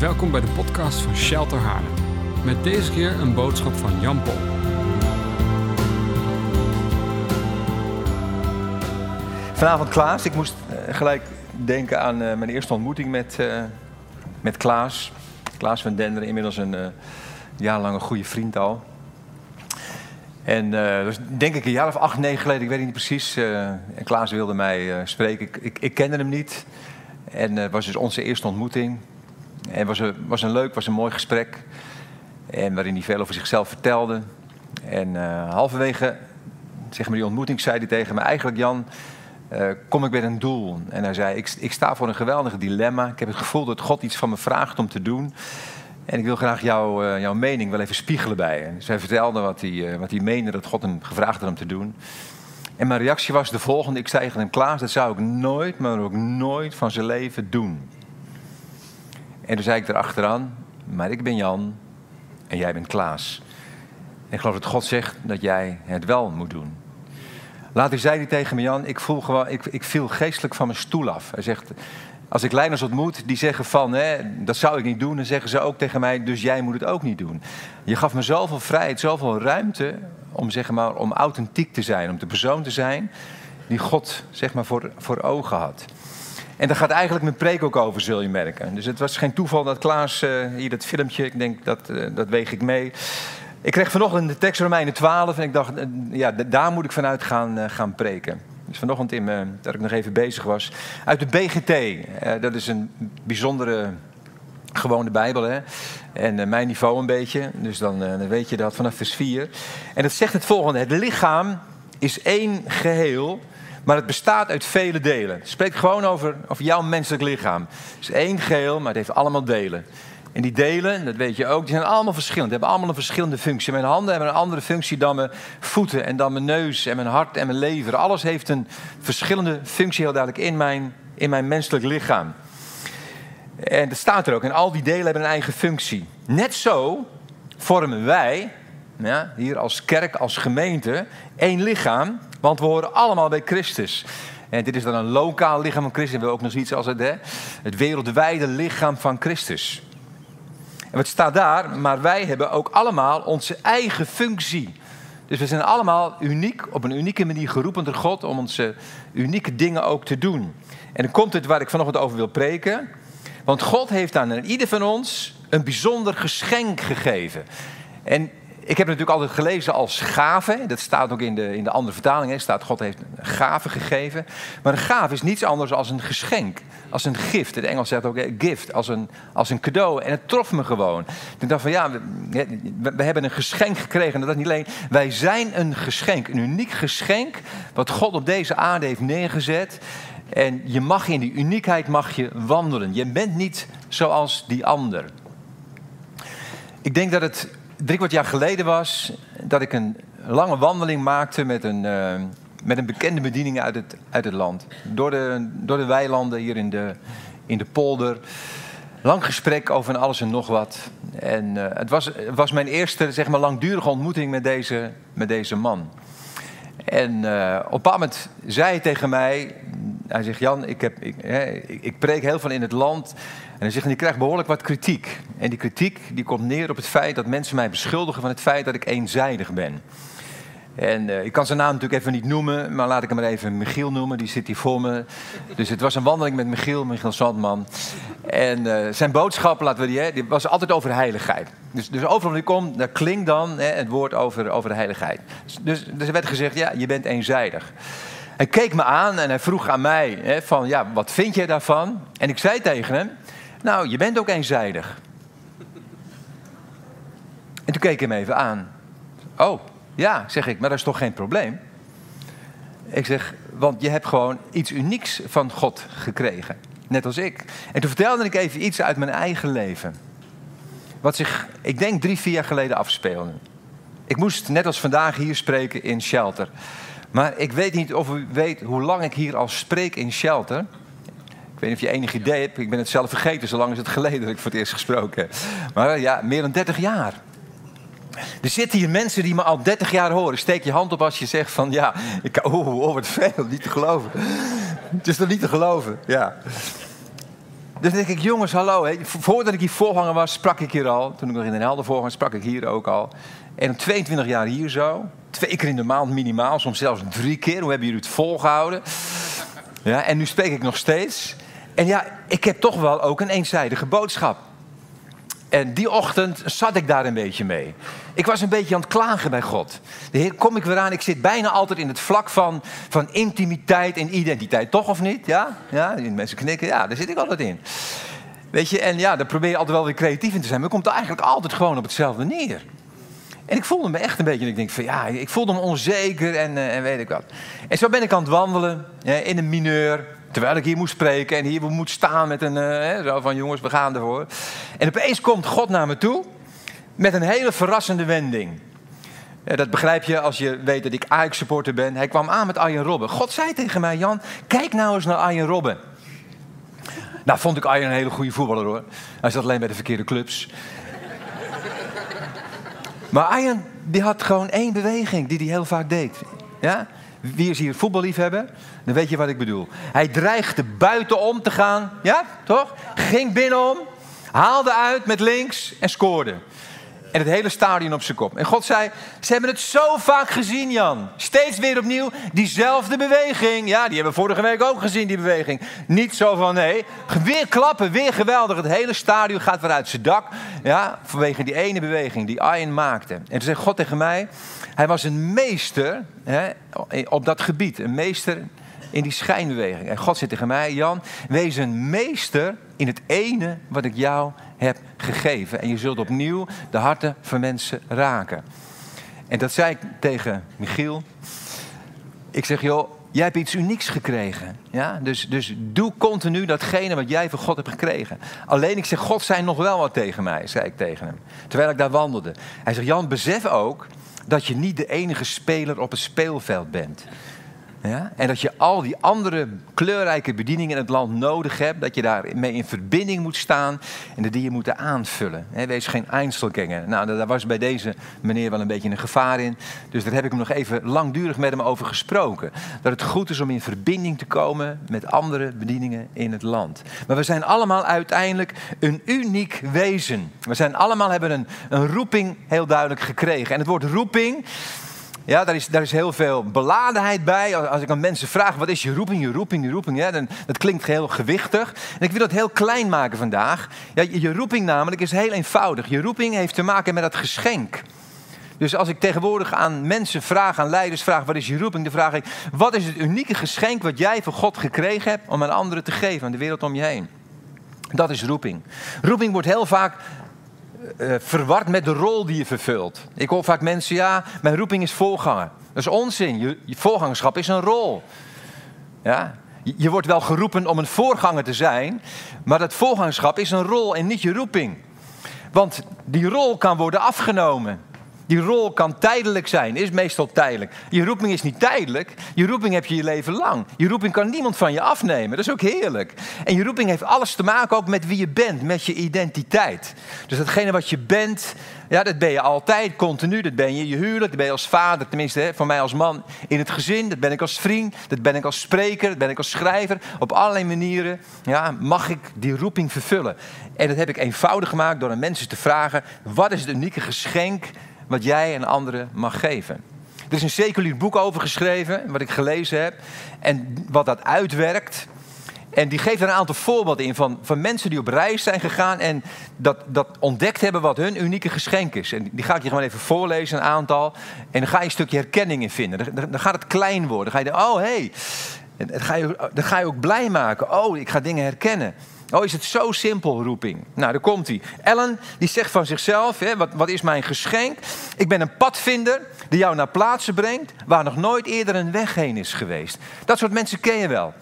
Welkom bij de podcast van Shelter Haarlem. Met deze keer een boodschap van Jan Pol. Vanavond Klaas. Ik moest eh, gelijk denken aan eh, mijn eerste ontmoeting met, eh, met Klaas. Klaas van Denderen, inmiddels een uh, jarenlange goede vriend al. En uh, dus denk ik een jaar of acht, negen geleden, ik weet niet precies. en Klaas wilde mij spreken. Ik, ik, ik, kende hem niet. En het was dus onze eerste ontmoeting. En het was een, was een leuk, was een mooi gesprek. En waarin hij veel over zichzelf vertelde. En halverwege zeg maar, die ontmoeting zei hij tegen me... Eigenlijk Jan, uh, kom ik met een doel. En hij zei, ik, ik, sta voor een geweldig dilemma. Ik heb het gevoel dat God iets van me vraagt om te doen. En ik wil graag uh, jouw mening wel even spiegelen bij je. Dus hij vertelde wat hij, wat hij meende dat God hem gevraagd had om te doen. En mijn reactie was de volgende. Ik zei tegen hem, Klaas, dat zou ik nooit, maar ook nooit van zijn leven doen. En toen zei ik erachteraan, maar ik ben Jan en jij bent Klaas. En ik geloof dat God zegt dat jij het wel moet doen. Later zei hij tegen me, Jan, ik, voel ik, ik viel geestelijk van mijn stoel af. Hij zegt, als ik leiders ontmoet die zeggen van, hè, dat zou ik niet doen, dan zeggen ze ook tegen mij, dus jij moet het ook niet doen. Je gaf me zoveel vrijheid, zoveel ruimte om, zeg maar, om authentiek te zijn, om de persoon te zijn die God zeg maar, voor, voor ogen had. En daar gaat eigenlijk mijn preek ook over, zul je merken. Dus het was geen toeval dat Klaas uh, hier dat filmpje, ik denk dat, uh, dat weeg ik mee. Ik kreeg vanochtend de tekst Romeinen 12 en ik dacht, eh, ja, daar moet ik vanuit gaan, gaan preken. Dus vanochtend in dat ik nog even bezig was. Uit de BGT, dat is een bijzondere gewone Bijbel, hè? En mijn niveau een beetje, dus dan, dan weet je dat vanaf vers 4. En dat zegt het volgende, het lichaam is één geheel, maar het bestaat uit vele delen. Het spreekt gewoon over, over jouw menselijk lichaam. Het is één geheel, maar het heeft allemaal delen. En die delen, dat weet je ook, die zijn allemaal verschillend. Die hebben allemaal een verschillende functie. Mijn handen hebben een andere functie dan mijn voeten en dan mijn neus en mijn hart en mijn lever. Alles heeft een verschillende functie heel duidelijk in mijn, in mijn menselijk lichaam. En dat staat er ook. En al die delen hebben een eigen functie. Net zo vormen wij, ja, hier als kerk, als gemeente, één lichaam. Want we horen allemaal bij Christus. En dit is dan een lokaal lichaam van Christus. En we hebben ook nog zoiets als het, hè, het wereldwijde lichaam van Christus. En wat staat daar? Maar wij hebben ook allemaal onze eigen functie. Dus we zijn allemaal uniek, op een unieke manier geroepen door God om onze unieke dingen ook te doen. En dan komt het waar ik vanochtend over wil preken. Want God heeft aan ieder van ons een bijzonder geschenk gegeven. En ik heb natuurlijk altijd gelezen als gave. Dat staat ook in de, in de andere vertalingen. staat God heeft een gave gegeven. Maar een gave is niets anders dan een geschenk. Als een gift. Het Engels zegt ook gift. Als een, als een cadeau. En het trof me gewoon. Ik dacht van ja, we, we hebben een geschenk gekregen. En dat is niet alleen. Wij zijn een geschenk. Een uniek geschenk. Wat God op deze aarde heeft neergezet. En je mag in die uniekheid mag je wandelen. Je bent niet zoals die ander. Ik denk dat het drie kwart jaar geleden was dat ik een lange wandeling maakte met een, uh, met een bekende bediening uit het, uit het land. Door de, door de weilanden hier in de, in de polder. Lang gesprek over alles en nog wat. En uh, het was, was mijn eerste zeg maar, langdurige ontmoeting met deze, met deze man. En uh, op een bepaald moment zei hij tegen mij... Hij zegt, Jan, ik, heb, ik, ik, ik preek heel veel in het land... En hij zegt, en ik krijg behoorlijk wat kritiek. En die kritiek die komt neer op het feit dat mensen mij beschuldigen van het feit dat ik eenzijdig ben. En uh, ik kan zijn naam natuurlijk even niet noemen, maar laat ik hem maar even Michiel noemen. Die zit hier voor me. Dus het was een wandeling met Michiel, Michiel Sandman. En uh, zijn boodschap, laten we die, hè, die was altijd over heiligheid. Dus, dus overal ik kom, daar klinkt dan hè, het woord over, over heiligheid. Dus, dus er werd gezegd, ja, je bent eenzijdig. Hij keek me aan en hij vroeg aan mij hè, van, ja, wat vind jij daarvan? En ik zei tegen hem, nou, je bent ook eenzijdig. En toen keek ik hem even aan. Oh, ja, zeg ik, maar dat is toch geen probleem? Ik zeg, want je hebt gewoon iets unieks van God gekregen. Net als ik. En toen vertelde ik even iets uit mijn eigen leven. Wat zich, ik denk, drie, vier jaar geleden afspeelde. Ik moest net als vandaag hier spreken in Shelter. Maar ik weet niet of u weet hoe lang ik hier al spreek in Shelter. Ik weet niet of je enig idee hebt. Ik ben het zelf vergeten, zo lang is het geleden dat ik voor het eerst gesproken heb. Maar ja, meer dan 30 jaar. Er zitten hier mensen die me al 30 jaar horen. Steek je hand op als je zegt van ja, ik, oh, oh, wat veel, niet te geloven. Het is toch niet te geloven, ja. Dus denk ik, jongens, hallo. Hè. Voordat ik hier voorganger was, sprak ik hier al. Toen ik nog in Den Helder voorganger sprak ik hier ook al. En 22 jaar hier zo. Twee keer in de maand minimaal, soms zelfs drie keer. Hoe hebben jullie het volgehouden? Ja, en nu spreek ik nog steeds. En ja, ik heb toch wel ook een eenzijdige boodschap. En die ochtend zat ik daar een beetje mee. Ik was een beetje aan het klagen bij God. De Heer, kom ik weer aan. Ik zit bijna altijd in het vlak van, van intimiteit en identiteit. Toch of niet? Ja? ja? Mensen knikken. Ja, daar zit ik altijd in. Weet je, en ja, daar probeer je altijd wel weer creatief in te zijn. Maar komt eigenlijk altijd gewoon op hetzelfde neer. En ik voelde me echt een beetje, ik denk van ja, ik voelde me onzeker en, uh, en weet ik wat. En zo ben ik aan het wandelen in een mineur. Terwijl ik hier moet spreken en hier moet staan met een, uh, zo van jongens, we gaan ervoor. En opeens komt God naar me toe met een hele verrassende wending. Dat begrijp je als je weet dat ik Ajax-supporter ben. Hij kwam aan met Arjen Robben. God zei tegen mij, Jan, kijk nou eens naar Arjen Robben. Nou, vond ik Arjen een hele goede voetballer hoor. Hij zat alleen bij de verkeerde clubs. maar Arjen, die had gewoon één beweging die hij heel vaak deed. Ja? Wie is hier voetballiefhebber? Dan weet je wat ik bedoel. Hij dreigde buitenom te gaan. Ja, toch? Ging binnenom, haalde uit met links en scoorde. En het hele stadion op zijn kop. En God zei: Ze hebben het zo vaak gezien, Jan. Steeds weer opnieuw diezelfde beweging. Ja, die hebben we vorige week ook gezien, die beweging. Niet zo van nee. Weer klappen, weer geweldig. Het hele stadion gaat weer uit zijn dak. Ja, vanwege die ene beweging die Arjen maakte. En toen zei God tegen mij: Hij was een meester hè, op dat gebied. Een meester in die schijnbeweging. En God zei tegen mij: Jan, wees een meester in het ene wat ik jou heb gegeven. En je zult opnieuw de harten van mensen raken. En dat zei ik tegen Michiel. Ik zeg, joh, jij hebt iets unieks gekregen. Ja? Dus, dus doe continu datgene wat jij van God hebt gekregen. Alleen ik zeg, God zei nog wel wat tegen mij, zei ik tegen hem. Terwijl ik daar wandelde. Hij zegt, Jan, besef ook dat je niet de enige speler op het speelveld bent. Ja? En dat je al die andere kleurrijke bedieningen in het land nodig hebt. Dat je daarmee in verbinding moet staan en dat die je moeten aanvullen. Wees geen Einzelganger. Nou, daar was bij deze meneer wel een beetje een gevaar in. Dus daar heb ik hem nog even langdurig met hem over gesproken. Dat het goed is om in verbinding te komen met andere bedieningen in het land. Maar we zijn allemaal uiteindelijk een uniek wezen. We zijn allemaal hebben een, een roeping heel duidelijk gekregen. En het woord roeping ja, daar is, daar is heel veel beladenheid bij. Als ik aan mensen vraag, wat is je roeping, je roeping, je roeping? Dan, dat klinkt heel gewichtig. En ik wil dat heel klein maken vandaag. Ja, je roeping namelijk is heel eenvoudig. Je roeping heeft te maken met dat geschenk. Dus als ik tegenwoordig aan mensen vraag, aan leiders vraag, wat is je roeping? Dan vraag ik, wat is het unieke geschenk wat jij van God gekregen hebt om aan anderen te geven, aan de wereld om je heen? Dat is roeping. Roeping wordt heel vaak uh, verward met de rol die je vervult. Ik hoor vaak mensen, ja, mijn roeping is voorganger. Dat is onzin. Je, je voorgangerschap is een rol. Ja? Je, je wordt wel geroepen om een voorganger te zijn, maar dat voorgangerschap is een rol en niet je roeping. Want die rol kan worden afgenomen. Die rol kan tijdelijk zijn, is meestal tijdelijk. Je roeping is niet tijdelijk, je roeping heb je je leven lang. Je roeping kan niemand van je afnemen, dat is ook heerlijk. En je roeping heeft alles te maken ook met wie je bent, met je identiteit. Dus datgene wat je bent, ja, dat ben je altijd, continu. Dat ben je je huwelijk, dat ben je als vader, tenminste hè, voor mij als man in het gezin. Dat ben ik als vriend, dat ben ik als spreker, dat ben ik als schrijver. Op allerlei manieren ja, mag ik die roeping vervullen. En dat heb ik eenvoudig gemaakt door aan mensen te vragen: wat is het unieke geschenk wat jij en anderen mag geven. Er is een seculier boek over geschreven, wat ik gelezen heb, en wat dat uitwerkt. En die geeft er een aantal voorbeelden in van, van mensen die op reis zijn gegaan en dat, dat ontdekt hebben wat hun unieke geschenk is. En die ga ik je gewoon even voorlezen, een aantal. En dan ga je een stukje herkenning in vinden. Dan, gaat het klein worden. Dan ga je denken, oh hé, hey. dan, ga je, dan ga je ook blij maken. Oh, ik ga dingen herkennen. Oh, is het zo simpel, roeping? Nou, daar komt hij. Ellen, die zegt van zichzelf, hè, wat, wat is mijn geschenk? Ik ben een padvinder die jou naar plaatsen brengt waar nog nooit eerder een weg heen is geweest. Dat soort mensen ken je wel.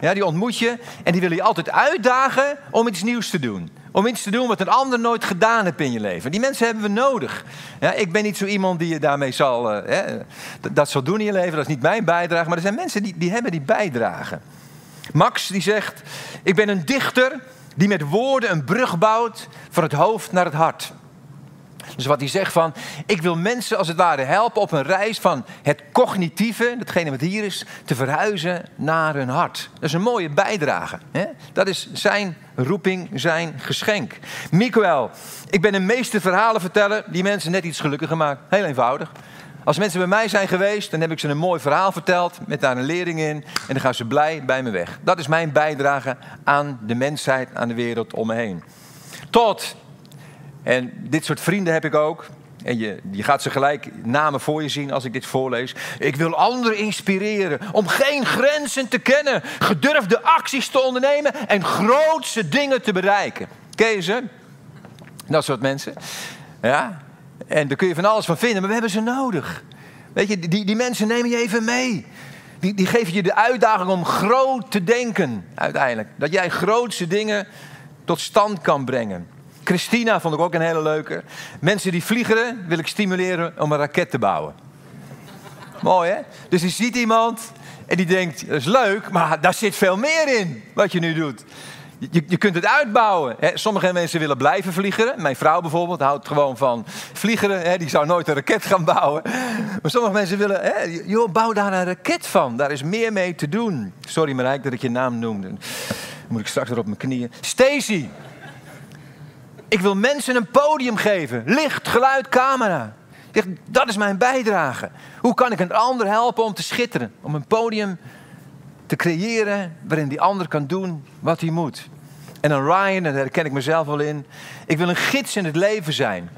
Ja, die ontmoet je en die willen je altijd uitdagen om iets nieuws te doen. Om iets te doen wat een ander nooit gedaan heeft in je leven. Die mensen hebben we nodig. Ja, ik ben niet zo iemand die je daarmee zal, uh, hè, dat zal doen in je leven. Dat is niet mijn bijdrage. Maar er zijn mensen die, die hebben die bijdragen. Max die zegt, ik ben een dichter die met woorden een brug bouwt van het hoofd naar het hart. Dus wat hij zegt van, ik wil mensen als het ware helpen op een reis van het cognitieve, datgene wat hier is, te verhuizen naar hun hart. Dat is een mooie bijdrage. Hè? Dat is zijn roeping, zijn geschenk. Miguel, ik ben een meester verhalen vertellen die mensen net iets gelukkiger maken. Heel eenvoudig. Als mensen bij mij zijn geweest, dan heb ik ze een mooi verhaal verteld met daar een lering in en dan gaan ze blij bij me weg. Dat is mijn bijdrage aan de mensheid, aan de wereld om me heen. Tot en dit soort vrienden heb ik ook. En je, je gaat ze gelijk namen voor je zien als ik dit voorlees. Ik wil anderen inspireren om geen grenzen te kennen, gedurfde acties te ondernemen en grootse dingen te bereiken. Ken je ze? Dat soort mensen. Ja? En daar kun je van alles van vinden, maar we hebben ze nodig. Weet je, die, die mensen nemen je even mee. Die, die geven je de uitdaging om groot te denken, uiteindelijk. Dat jij grootse dingen tot stand kan brengen. Christina vond ik ook een hele leuke. Mensen die vliegen wil ik stimuleren om een raket te bouwen. Mooi hè? Dus je ziet iemand en die denkt, dat is leuk, maar daar zit veel meer in wat je nu doet. Je, je kunt het uitbouwen. Hè. Sommige mensen willen blijven vliegen. Mijn vrouw bijvoorbeeld houdt gewoon van vliegen. Hè. Die zou nooit een raket gaan bouwen. Maar sommige mensen willen, hè, joh, bouw daar een raket van. Daar is meer mee te doen. Sorry Marijk dat ik je naam noemde. Dan moet ik straks weer op mijn knieën. Stacy. Ik wil mensen een podium geven. Licht, geluid, camera. Dat is mijn bijdrage. Hoe kan ik een ander helpen om te schitteren? Om een podium te creëren waarin die ander kan doen wat hij moet. En dan Ryan, daar herken ik mezelf wel in. Ik wil een gids in het leven zijn.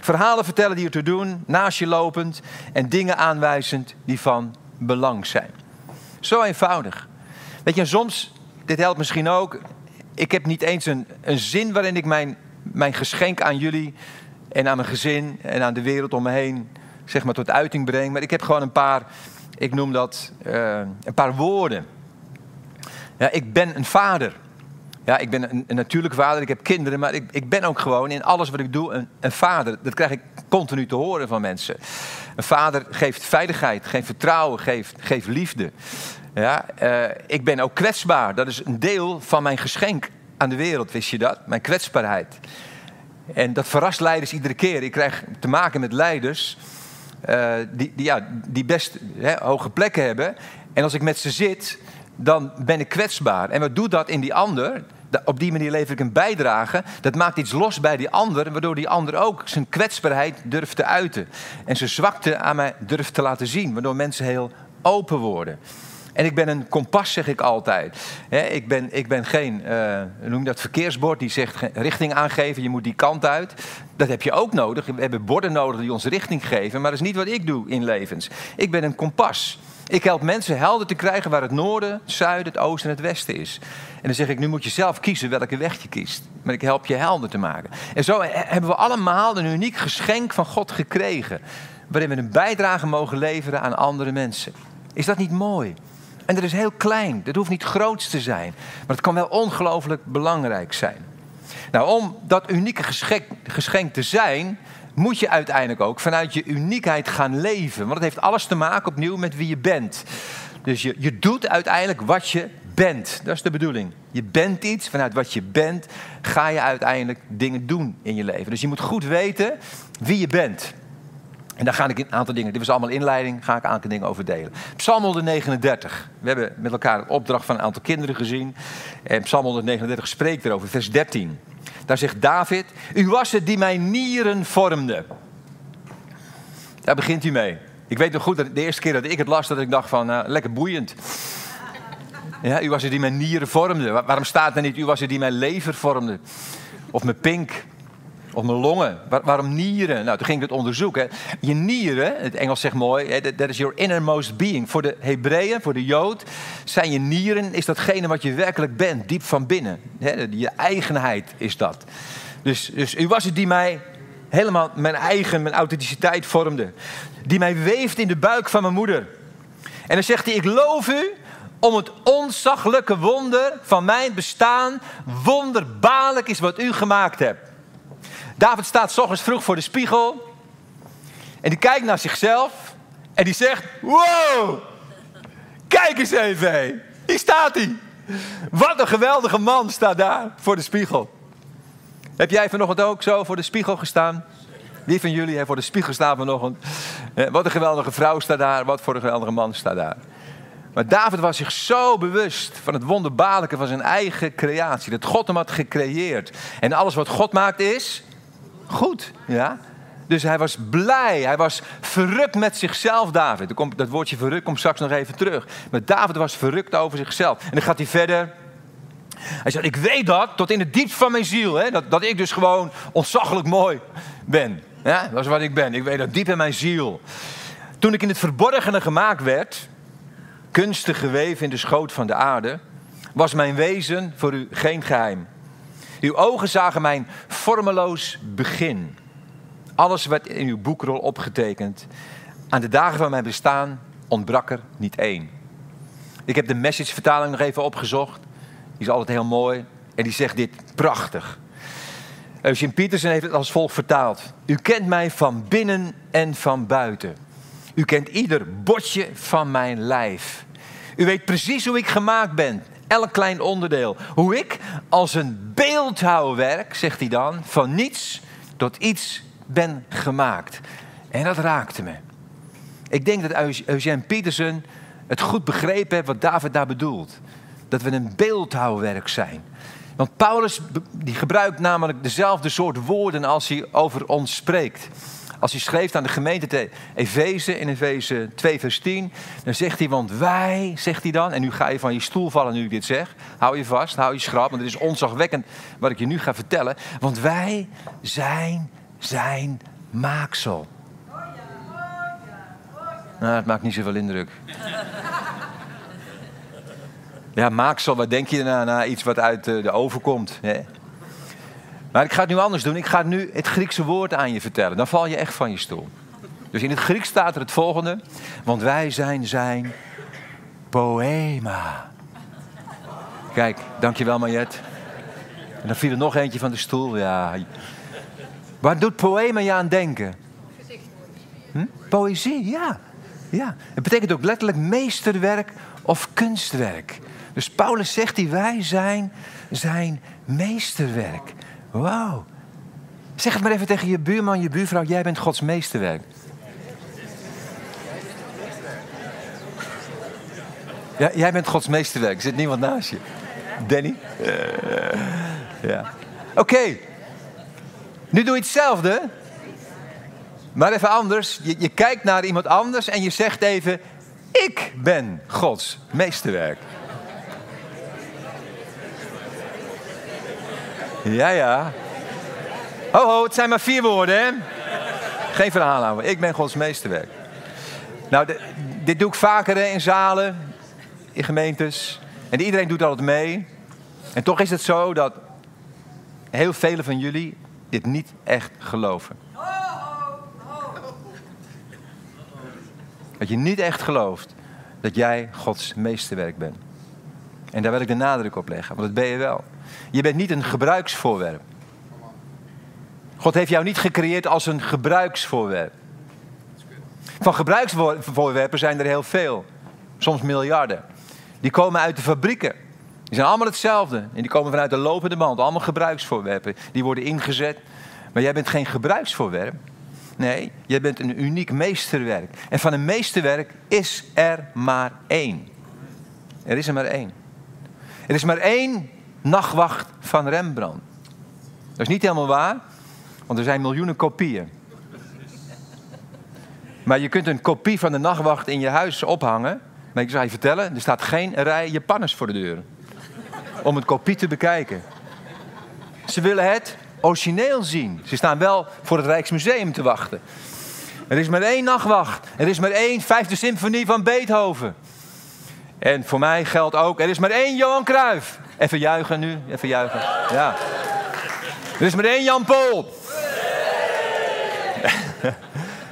Verhalen vertellen die er te doen, naast je lopend en dingen aanwijzend die van belang zijn. Zo eenvoudig. Weet je, soms, dit helpt misschien ook. Ik heb niet eens een, een zin waarin ik mijn mijn geschenk aan jullie en aan mijn gezin en aan de wereld om me heen, zeg maar, tot uiting breng. Maar ik heb gewoon een paar, ik noem dat, uh, een paar woorden. Ja, ik ben een vader. Ja, ik ben een, natuurlijke vader, ik heb kinderen, maar ik, ik ben ook gewoon in alles wat ik doe een, een vader. Dat krijg ik continu te horen van mensen. Een vader geeft veiligheid, geeft vertrouwen, geeft, geeft liefde. Ja, uh, ik ben ook kwetsbaar. Dat is een deel van mijn geschenk aan de wereld, wist je dat? Mijn kwetsbaarheid. En dat verrast leiders iedere keer. Ik krijg te maken met leiders uh, die, die, ja, die best hoge plekken hebben. En als ik met ze zit, dan ben ik kwetsbaar. En wat doet dat in die ander? Op die manier lever ik een bijdrage. Dat maakt iets los bij die ander, waardoor die ander ook zijn kwetsbaarheid durft te uiten. En zijn zwakte aan mij durft te laten zien, waardoor mensen heel open worden. En ik ben een kompas, zeg ik altijd. ik, ben, ik ben geen, uh, noem dat, verkeersbord die zegt richting aangeven, je moet die kant uit. Dat heb je ook nodig. We hebben borden nodig die ons richting geven, maar dat is niet wat ik doe in levens. Ik ben een kompas. Ik help mensen helder te krijgen waar het noorden, het zuiden, het oosten en het westen is. En dan zeg ik, nu moet je zelf kiezen welke weg je kiest. Maar ik help je helder te maken. En zo hebben we allemaal een uniek geschenk van God gekregen. Waarin we een bijdrage mogen leveren aan andere mensen. Is dat niet mooi? En dat is heel klein. Dat hoeft niet groots te zijn. Maar het kan wel ongelooflijk belangrijk zijn. Nou, om dat unieke geschenk, te zijn, moet je uiteindelijk ook vanuit je uniekheid gaan leven. Want het heeft alles te maken opnieuw met wie je bent. Dus je, je doet uiteindelijk wat je bent. Dat is de bedoeling. Je bent iets, vanuit wat je bent ga je uiteindelijk dingen doen in je leven. Dus je moet goed weten wie je bent. En daar ga ik een aantal dingen, dit was allemaal inleiding, ga ik een aantal dingen over delen. Psalm 139. We hebben met elkaar een opdracht van een aantal kinderen gezien. En Psalm 139 spreekt erover, vers 13. Daar zegt David, u was het die mijn nieren vormde. Daar begint hij mee. Ik weet nog goed dat de eerste keer dat ik het las, dat ik dacht van, nou, lekker boeiend. Ja, u was het die mijn nieren vormde. Waarom staat er niet, u was het die mijn lever vormde? Of mijn pink, of mijn longen. waarom nieren? Nou, toen ging ik het onderzoeken. Je nieren, het Engels zegt mooi, that is your innermost being. Voor de Hebreeën, voor de Jood, zijn je nieren, is datgene wat je werkelijk bent, diep van binnen. Je eigenheid is dat. Dus, dus u was het die mij helemaal mijn eigen, mijn authenticiteit vormde. Die mij weeft in de buik van mijn moeder. En dan zegt hij, ik loof u om het onzaglijke wonder van mijn bestaan. Wonderbaarlijk is wat u gemaakt hebt. David staat s ochtends vroeg voor de spiegel. En die kijkt naar zichzelf. En die zegt: Wow, kijk eens even. Hier staat hij. Wat een geweldige man staat daar voor de spiegel. Heb jij vanochtend ook zo voor de spiegel gestaan? Wie van jullie heeft voor de spiegel staan vanochtend? Eh, wat een geweldige vrouw staat daar, wat voor een geweldige man staat daar. Maar David was zich zo bewust van het wonderbaarlijke van zijn eigen creatie. Dat God hem had gecreëerd. En alles wat God maakt is goed. Ja? Dus hij was blij. Hij was verrukt met zichzelf, David. Dat woordje verrukt komt straks nog even terug. Maar David was verrukt over zichzelf. En dan gaat hij verder. Hij zegt, ik weet dat tot in het diepst van mijn ziel. Hè, dat, dat ik dus gewoon ontzaglijk mooi ben. Dat is wat ik ben. Ik weet dat diep in mijn ziel. Toen ik in het verborgene gemaakt werd, kunstig geweven in de schoot van de aarde, was mijn wezen voor u geen geheim. Uw ogen zagen mijn vormeloos begin. Alles werd in uw boekrol opgetekend. Aan de dagen van mijn bestaan ontbrak er niet één. Ik heb de message-vertaling nog even opgezocht. Die is altijd heel mooi. En die zegt dit prachtig. Eugene Petersen heeft het als volgt vertaald. U kent mij van binnen en van buiten. U kent ieder botje van mijn lijf. U weet precies hoe ik gemaakt ben. Elk klein onderdeel. Hoe ik als een beeldhouwwerk, zegt hij dan, van niets tot iets ben gemaakt. En dat raakte me. Ik denk dat Eugène Petersen het goed begrepen heeft wat David daar bedoelt. Dat we een beeldhouwwerk zijn. Want Paulus die gebruikt namelijk dezelfde soort woorden als hij over ons spreekt. Als hij schreef aan de gemeente te Efeze in Efeze 2 vers 10, dan zegt hij, want wij, zegt hij dan, en nu ga je van je stoel vallen nu ik dit zeg, hou je vast, hou je schrap, want het is onzagwekkend wat ik je nu ga vertellen, want wij zijn zijn maaksel. Nou, dat maakt niet zoveel indruk. Ja, maaksel, wat denk je na, na iets wat uit de oven komt? Hè? Maar ik ga het nu anders doen. Ik ga nu het Griekse woord aan je vertellen. Dan val je echt van je stoel. Dus in het Grieks staat er het volgende. Want wij zijn zijn poema. Kijk, dankjewel Mariette. En dan viel er nog eentje van de stoel. Ja. Waar doet poema je aan denken? Hm? Poëzie, ja. ja. Het betekent ook letterlijk meesterwerk of kunstwerk. Dus Paulus zegt die wij zijn zijn meesterwerk. Wauw. Zeg het maar even tegen je buurman, je buurvrouw. Jij bent Gods meesterwerk. Ja, jij bent Gods meesterwerk. Er zit niemand naast je. Danny? ja. Oké. Nu doe je hetzelfde. Maar even anders. Je, je kijkt naar iemand anders en je zegt even... Ik ben Gods meesterwerk. Ja, ja. Ho, ho, het zijn maar vier woorden, hè? Geen verhaal houden. Ik ben Gods meesterwerk. Nou, dit doe ik vaker hè, in zalen, in gemeentes. En iedereen doet altijd mee. En toch is het zo dat heel velen van jullie dit niet echt geloven. Dat je niet echt gelooft dat jij Gods meesterwerk bent. En daar wil ik de nadruk op leggen, want dat ben je wel. Je bent niet een gebruiksvoorwerp. God heeft jou niet gecreëerd als een gebruiksvoorwerp. Van gebruiksvoorwerpen zijn er heel veel. Soms miljarden. Die komen uit de fabrieken. Die zijn allemaal hetzelfde. En die komen vanuit de lopende band. Allemaal gebruiksvoorwerpen. Die worden ingezet. Maar jij bent geen gebruiksvoorwerp. Nee, jij bent een uniek meesterwerk. En van een meesterwerk is er maar één. Er is er maar één. Er is maar één nachtwacht van Rembrandt. Dat is niet helemaal waar, want er zijn miljoenen kopieën. Maar je kunt een kopie van de nachtwacht in je huis ophangen. Maar ik zou je vertellen, er staat geen rij Japanners voor de deur. Om een kopie te bekijken. Ze willen het origineel zien. Ze staan wel voor het Rijksmuseum te wachten. Er is maar één nachtwacht. Er is maar één vijfde symfonie van Beethoven. En voor mij geldt ook, er is maar één Johan Cruijff. Even juichen nu, even juichen. Ja. Er is maar één Jan Pol.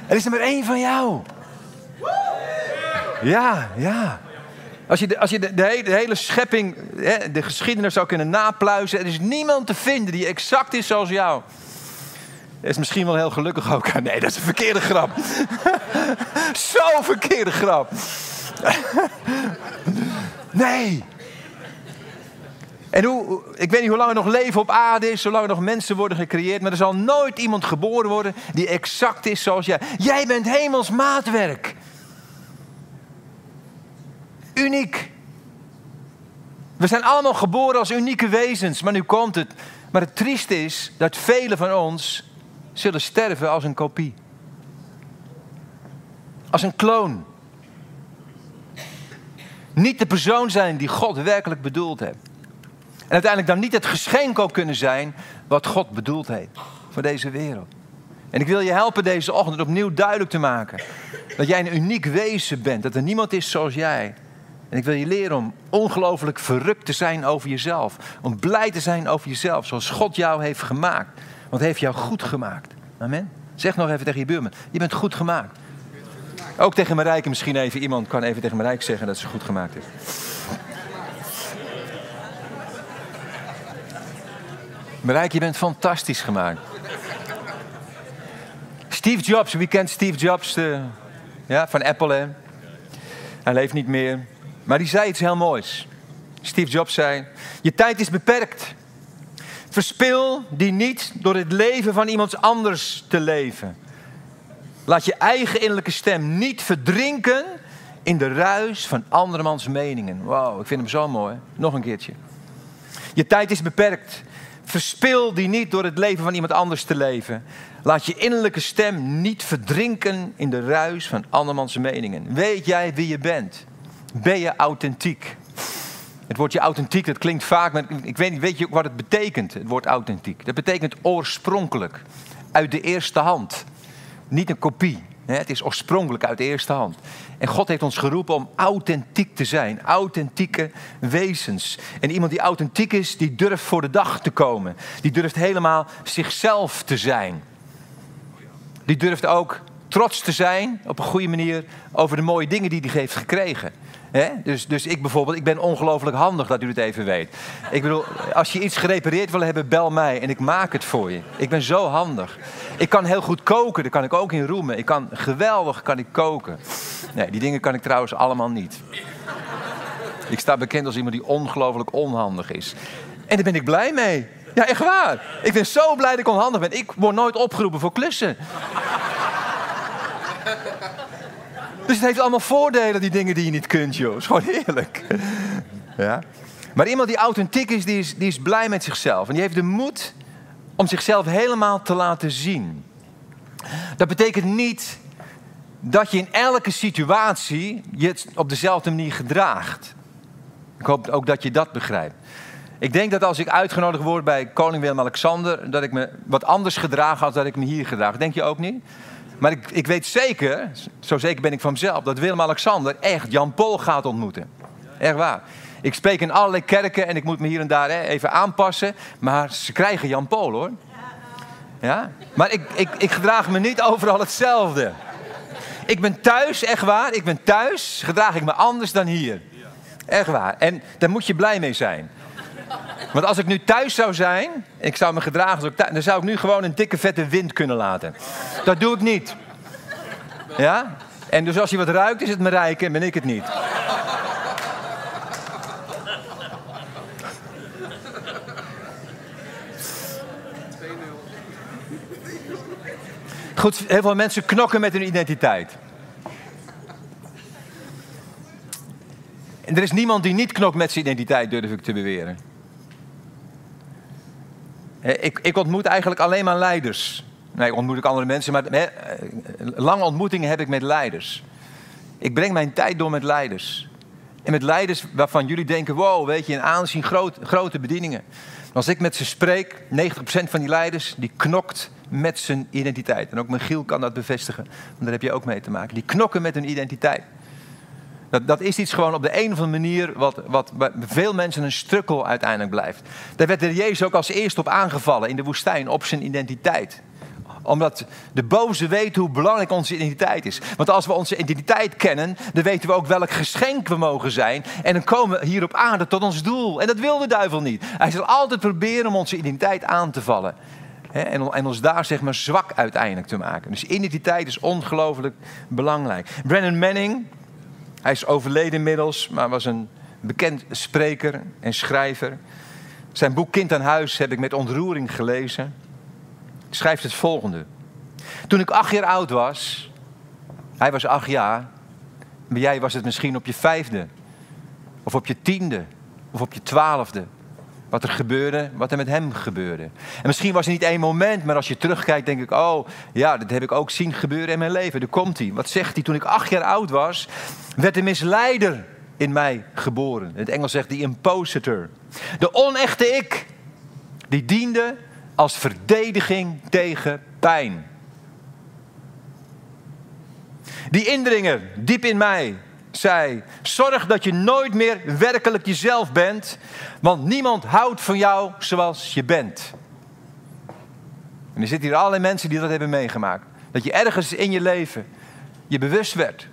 er is er maar één van jou. Ja, ja. Als je, de, als je de, hele, schepping, hè, de geschiedenis zou kunnen napluizen, er is niemand te vinden die exact is zoals jou. Dat is misschien wel heel gelukkig ook. Nee, dat is een verkeerde grap. Zo verkeerde grap. nee. En hoe, ik weet niet hoe lang er nog leven op aarde is, zolang er nog mensen worden gecreëerd, maar er zal nooit iemand geboren worden die exact is zoals jij. Jij bent hemels maatwerk. Uniek. We zijn allemaal geboren als unieke wezens, maar nu komt het. Maar het trieste is dat velen van ons zullen sterven als een kopie. Als een kloon. Niet de persoon zijn die God werkelijk bedoeld heeft. En uiteindelijk dan niet het geschenk ook kunnen zijn wat God bedoeld heeft voor deze wereld. En ik wil je helpen deze ochtend opnieuw duidelijk te maken dat jij een uniek wezen bent, dat er niemand is zoals jij. En ik wil je leren om ongelooflijk verrukt te zijn over jezelf. Om blij te zijn over jezelf, zoals God jou heeft gemaakt. Want hij heeft jou goed gemaakt. Amen. Zeg nog even tegen je buurman, je bent goed gemaakt. Ook tegen Marijke misschien even. Iemand kan even tegen Marijke zeggen dat ze goed gemaakt is. Marijke, je bent fantastisch gemaakt. Steve Jobs, wie kent Steve Jobs? De, ja, van Apple, hè? Hij leeft niet meer. Maar die zei iets heel moois. Steve Jobs zei: Je tijd is beperkt. Verspil die niet door het leven van iemand anders te leven. Laat je eigen innerlijke stem niet verdrinken in de ruis van andermans meningen. Wauw, ik vind hem zo mooi. Nog een keertje. Je tijd is beperkt. Verspil die niet door het leven van iemand anders te leven. Laat je innerlijke stem niet verdrinken in de ruis van andermans meningen. Weet jij wie je bent? Ben je authentiek? Het woordje authentiek, dat klinkt vaak, maar ik weet niet, weet je wat het betekent, het woord authentiek? Dat betekent oorspronkelijk, uit de eerste hand. Niet een kopie. Het is oorspronkelijk uit de eerste hand. En God heeft ons geroepen om authentiek te zijn. Authentieke wezens. En iemand die authentiek is, die durft voor de dag te komen. Die durft helemaal zichzelf te zijn. Die durft ook trots te zijn, op een goede manier, over de mooie dingen die hij heeft gekregen. Dus, dus ik bijvoorbeeld, ik ben ongelooflijk handig dat u het even weet. Ik bedoel, als je iets gerepareerd wil hebben, bel mij en ik maak het voor je. Ik ben zo handig. Ik kan heel goed koken, daar kan ik ook in roemen. Ik kan geweldig kan ik koken. Nee, die dingen kan ik trouwens allemaal niet. Ik sta bekend als iemand die ongelooflijk onhandig is. En daar ben ik blij mee. Ja, echt waar. Ik ben zo blij dat ik onhandig ben. Ik word nooit opgeroepen voor klussen. Dus het heeft allemaal voordelen, die dingen die je niet kunt, joh. Is gewoon heerlijk. Ja? Maar iemand die authentiek is die, is, die is blij met zichzelf. En die heeft de moed om zichzelf helemaal te laten zien. Dat betekent niet dat je in elke situatie je op dezelfde manier gedraagt. Ik hoop ook dat je dat begrijpt. Ik denk dat als ik uitgenodigd word bij koning Willem-Alexander... dat ik me wat anders gedraag als dat ik me hier gedraag. Denk je ook niet? Maar ik, ik weet zeker, zo zeker ben ik van mezelf, dat Willem-Alexander echt Jan Paul gaat ontmoeten. Echt waar. Ik spreek in allerlei kerken en ik moet me hier en daar even aanpassen. Maar ze krijgen Jan Paul hoor. Ja? Maar ik, ik, ik gedraag me niet overal hetzelfde. Ik ben thuis, echt waar. Ik ben thuis, gedraag ik me anders dan hier. Echt waar. En daar moet je blij mee zijn. Want als ik nu thuis zou zijn, ik zou me gedragen als dan zou ik nu gewoon een dikke vette wind kunnen laten. Dat doe ik niet. Ja? En dus als je wat ruikt, is het me rijken en ben ik het niet. Goed, heel veel mensen knokken met hun identiteit. En er is niemand die niet knokt met zijn identiteit, durf ik te beweren. Ik, ik ontmoet eigenlijk alleen maar leiders. Nee, ontmoet ik andere mensen, maar he, lange ontmoetingen heb ik met leiders. Ik breng mijn tijd door met leiders. En met leiders waarvan jullie denken, wow, weet je, een aanzien groot, grote bedieningen. Als ik met ze spreek, 90% van die leiders, die knokt met zijn identiteit. En ook Michiel kan dat bevestigen, want daar heb je ook mee te maken. Die knokken met hun identiteit. Dat, dat is iets gewoon op de een of andere manier wat, wat bij veel mensen een strukkel uiteindelijk blijft. Daar werd de Jezus ook als eerste op aangevallen in de woestijn, op zijn identiteit omdat de boze weet hoe belangrijk onze identiteit is. Want als we onze identiteit kennen, dan weten we ook welk geschenk we mogen zijn. En dan komen we hier op aarde tot ons doel. En dat wil de duivel niet. Hij zal altijd proberen om onze identiteit aan te vallen. En, ons daar zeg maar zwak uiteindelijk te maken. Dus identiteit is ongelooflijk belangrijk. Brennan Manning, hij is overleden inmiddels, maar was een bekend spreker en schrijver. Zijn boek Kind aan Huis heb ik met ontroering gelezen. Hij schrijft het volgende. Toen ik acht jaar oud was, hij was acht jaar, maar jij was het misschien op je vijfde, of op je tiende, of op je twaalfde. Wat er gebeurde, wat er met hem gebeurde. En misschien was het niet één moment, maar als je terugkijkt, denk ik: Oh, ja, dat heb ik ook zien gebeuren in mijn leven. Daar komt hij. Wat zegt hij? Toen ik acht jaar oud was, werd een misleider in mij geboren. In het Engels zegt die impositor. De onechte ik, die diende als verdediging tegen pijn. Die indringer diep in mij zei: Zorg dat je nooit meer werkelijk jezelf bent, want niemand houdt van jou zoals je bent. En er zitten hier allerlei mensen die dat hebben meegemaakt. Dat je ergens in je leven je bewust werd.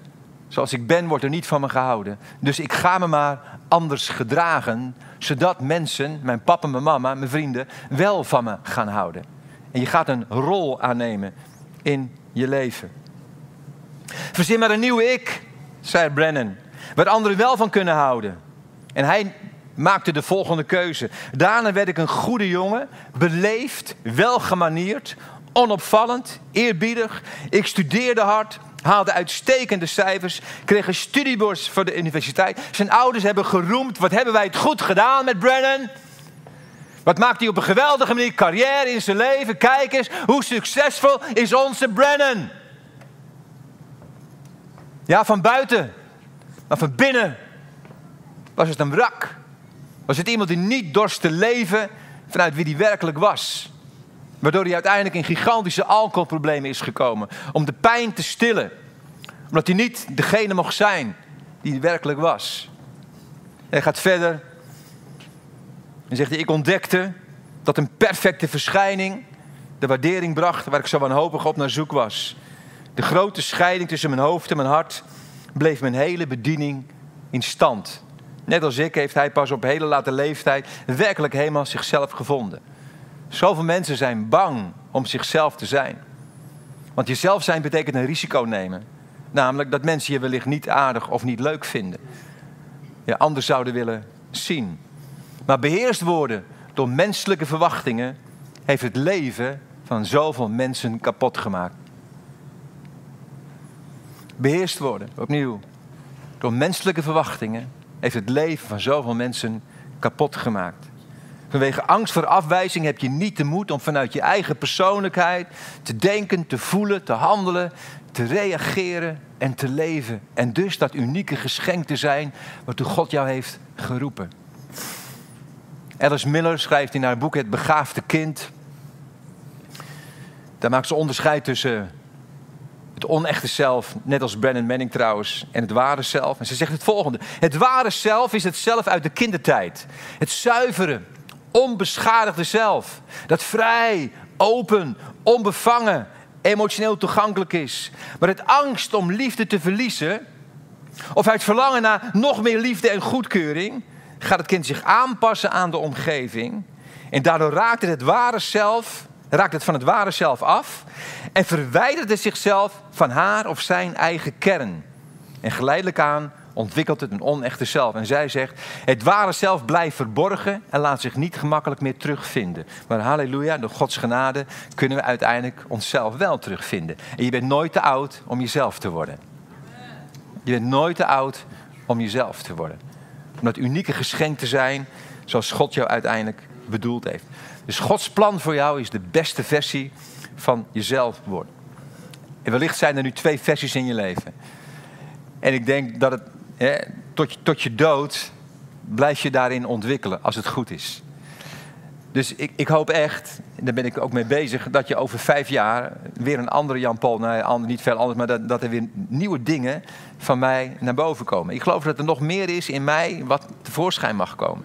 Zoals ik ben, wordt er niet van me gehouden. Dus ik ga me maar anders gedragen, zodat mensen, mijn papa, mijn mama, mijn vrienden, wel van me gaan houden. En je gaat een rol aannemen in je leven. Verzin maar een nieuwe ik, zei Brennan, waar anderen wel van kunnen houden. En hij maakte de volgende keuze. Daarna werd ik een goede jongen, beleefd, welgemanierd, onopvallend, eerbiedig. Ik studeerde hard, haalde uitstekende cijfers, kreeg een studiebeurs voor de universiteit. Zijn ouders hebben geroemd, wat hebben wij het goed gedaan met Brennan? Wat maakt hij op een geweldige manier carrière in zijn leven? Kijk eens, hoe succesvol is onze Brennan? Ja, van buiten. Maar van binnen was het een wrak. Was het iemand die niet dorst te leven vanuit wie hij werkelijk was. Waardoor hij uiteindelijk in gigantische alcoholproblemen is gekomen. Om de pijn te stillen. Omdat hij niet degene mocht zijn die hij werkelijk was. Hij gaat verder. En zegt hij, ik ontdekte dat een perfecte verschijning de waardering bracht waar ik zo wanhopig op naar zoek was. De grote scheiding tussen mijn hoofd en mijn hart bleef mijn hele bediening in stand. Net als ik heeft hij pas op hele late leeftijd werkelijk helemaal zichzelf gevonden. Zoveel mensen zijn bang om zichzelf te zijn. Want jezelf zijn betekent een risico nemen. Namelijk dat mensen je wellicht niet aardig of niet leuk vinden. Je anders zouden willen zien. Maar beheerst worden door menselijke verwachtingen heeft het leven van zoveel mensen kapot gemaakt. Beheerst worden, opnieuw, door menselijke verwachtingen heeft het leven van zoveel mensen kapot gemaakt. Vanwege angst voor afwijzing heb je niet de moed om vanuit je eigen persoonlijkheid te denken, te voelen, te handelen, te reageren en te leven. En dus dat unieke geschenk te zijn waartoe God jou heeft geroepen. Alice Miller schrijft in haar boek Het Begaafde Kind. Daar maakt ze onderscheid tussen het onechte zelf, net als Brennan Manning trouwens, en het ware zelf. En ze zegt het volgende: Het ware zelf is het zelf uit de kindertijd. Het zuivere, onbeschadigde zelf. Dat vrij, open, onbevangen, emotioneel toegankelijk is. Maar het angst om liefde te verliezen, of uit verlangen naar nog meer liefde en goedkeuring, gaat het kind zich aanpassen aan de omgeving. En daardoor raakt het het ware zelf, raakt het van het ware zelf af en verwijdert het zichzelf van haar of zijn eigen kern. En geleidelijk aan ontwikkelt het een onechte zelf. En zij zegt, het ware zelf blijft verborgen en laat zich niet gemakkelijk meer terugvinden. Maar halleluja, door Gods genade kunnen we uiteindelijk onszelf wel terugvinden. En je bent nooit te oud om jezelf te worden. Je bent nooit te oud om jezelf te worden. Om dat unieke geschenk te zijn zoals God jou uiteindelijk bedoeld heeft. Dus Gods plan voor jou is de beste versie van jezelf worden. En wellicht zijn er nu twee versies in je leven. En ik denk dat het hè, tot, je, tot je dood blijf je daarin ontwikkelen als het goed is. Dus ik, ik hoop echt, en daar ben ik ook mee bezig, dat je over vijf jaar weer een andere Jan Paul, nou, niet veel anders, maar dat, dat er weer nieuwe dingen van mij naar boven komen. Ik geloof dat er nog meer is in mij wat tevoorschijn mag komen.